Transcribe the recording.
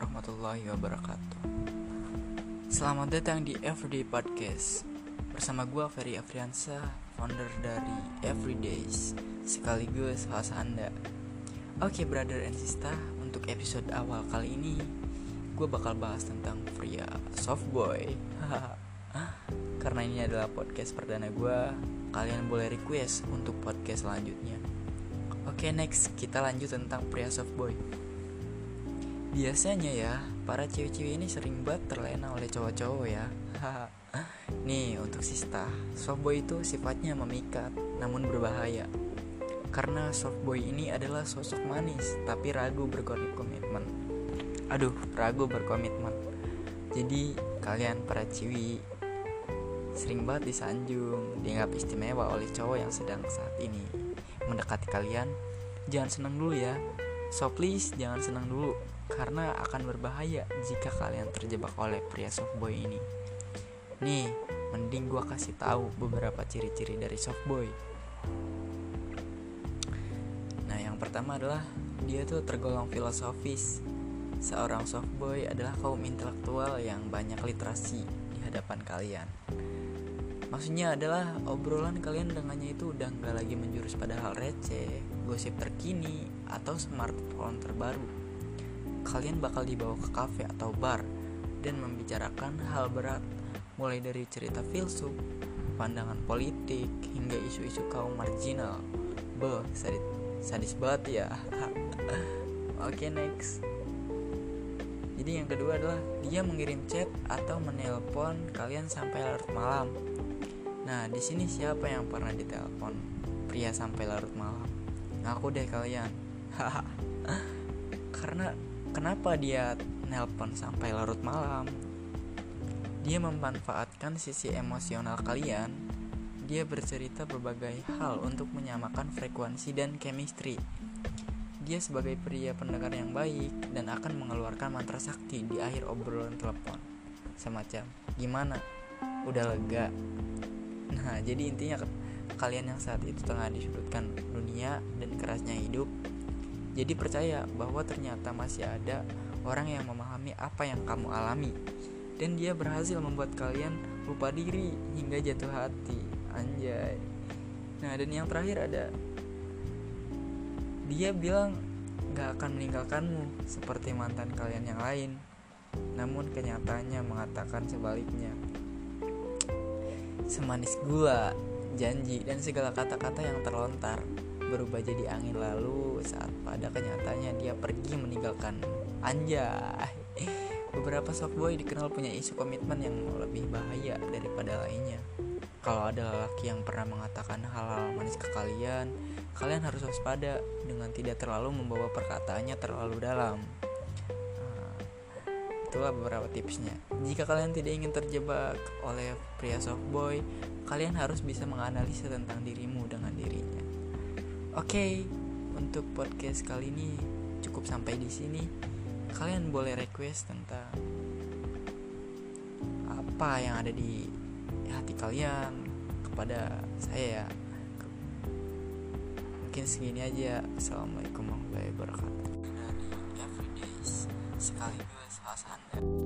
warahmatullahi wabarakatuh. Selamat datang di Everyday Podcast. Bersama gue Ferry Afriansa, founder dari Everydays Sekaligus host Anda. Oke brother and sister, untuk episode awal kali ini Gue bakal bahas tentang pria softboy Karena ini adalah podcast perdana gue Kalian boleh request untuk podcast selanjutnya. Oke next, kita lanjut tentang pria softboy Biasanya ya, para cewek-cewek ini sering banget terlena oleh cowok-cowok ya. Nih, untuk Sista, softboy itu sifatnya memikat, namun berbahaya. Karena softboy ini adalah sosok manis, tapi ragu berkomitmen. Aduh, ragu berkomitmen. Jadi, kalian para cewek sering banget disanjung, dianggap istimewa oleh cowok yang sedang saat ini mendekati kalian. Jangan senang dulu ya. So please, jangan senang dulu karena akan berbahaya jika kalian terjebak oleh pria softboy ini. Nih, mending gua kasih tahu beberapa ciri-ciri dari softboy. Nah, yang pertama adalah dia tuh tergolong filosofis. Seorang softboy adalah kaum intelektual yang banyak literasi di hadapan kalian. Maksudnya adalah obrolan kalian dengannya itu udah nggak lagi menjurus pada hal receh, gosip terkini, atau smartphone terbaru kalian bakal dibawa ke kafe atau bar dan membicarakan hal berat mulai dari cerita filsuf, pandangan politik hingga isu-isu kaum marginal. Beh, sadis, sadis banget ya. Oke, okay, next. Jadi yang kedua adalah dia mengirim chat atau menelpon kalian sampai larut malam. Nah, di sini siapa yang pernah ditelepon pria sampai larut malam? Ngaku deh kalian. Karena Kenapa dia nelpon sampai larut malam? Dia memanfaatkan sisi emosional kalian. Dia bercerita berbagai hal untuk menyamakan frekuensi dan chemistry. Dia sebagai pria pendengar yang baik dan akan mengeluarkan mantra sakti di akhir obrolan telepon. Semacam, gimana? Udah lega? Nah, jadi intinya kalian yang saat itu tengah disudutkan dunia dan kerasnya hidup jadi percaya bahwa ternyata masih ada orang yang memahami apa yang kamu alami dan dia berhasil membuat kalian lupa diri hingga jatuh hati. Anjay. Nah, dan yang terakhir ada dia bilang gak akan meninggalkanmu seperti mantan kalian yang lain. Namun kenyataannya mengatakan sebaliknya. Semanis gula, janji, dan segala kata-kata yang terlontar berubah jadi angin lalu saat pada kenyataannya dia pergi meninggalkan anjay. Beberapa softboy dikenal punya isu komitmen yang lebih bahaya daripada lainnya. Kalau ada lelaki yang pernah mengatakan hal-hal manis ke kalian kalian harus waspada dengan tidak terlalu membawa perkataannya terlalu dalam. Nah, itulah beberapa tipsnya. Jika kalian tidak ingin terjebak oleh pria softboy kalian harus bisa menganalisa tentang dirimu dengan dirinya Oke, okay, untuk podcast kali ini cukup sampai di sini. Kalian boleh request tentang apa yang ada di hati kalian kepada saya ya. Mungkin segini aja. Assalamualaikum warahmatullahi wabarakatuh. Sekaligus Anda.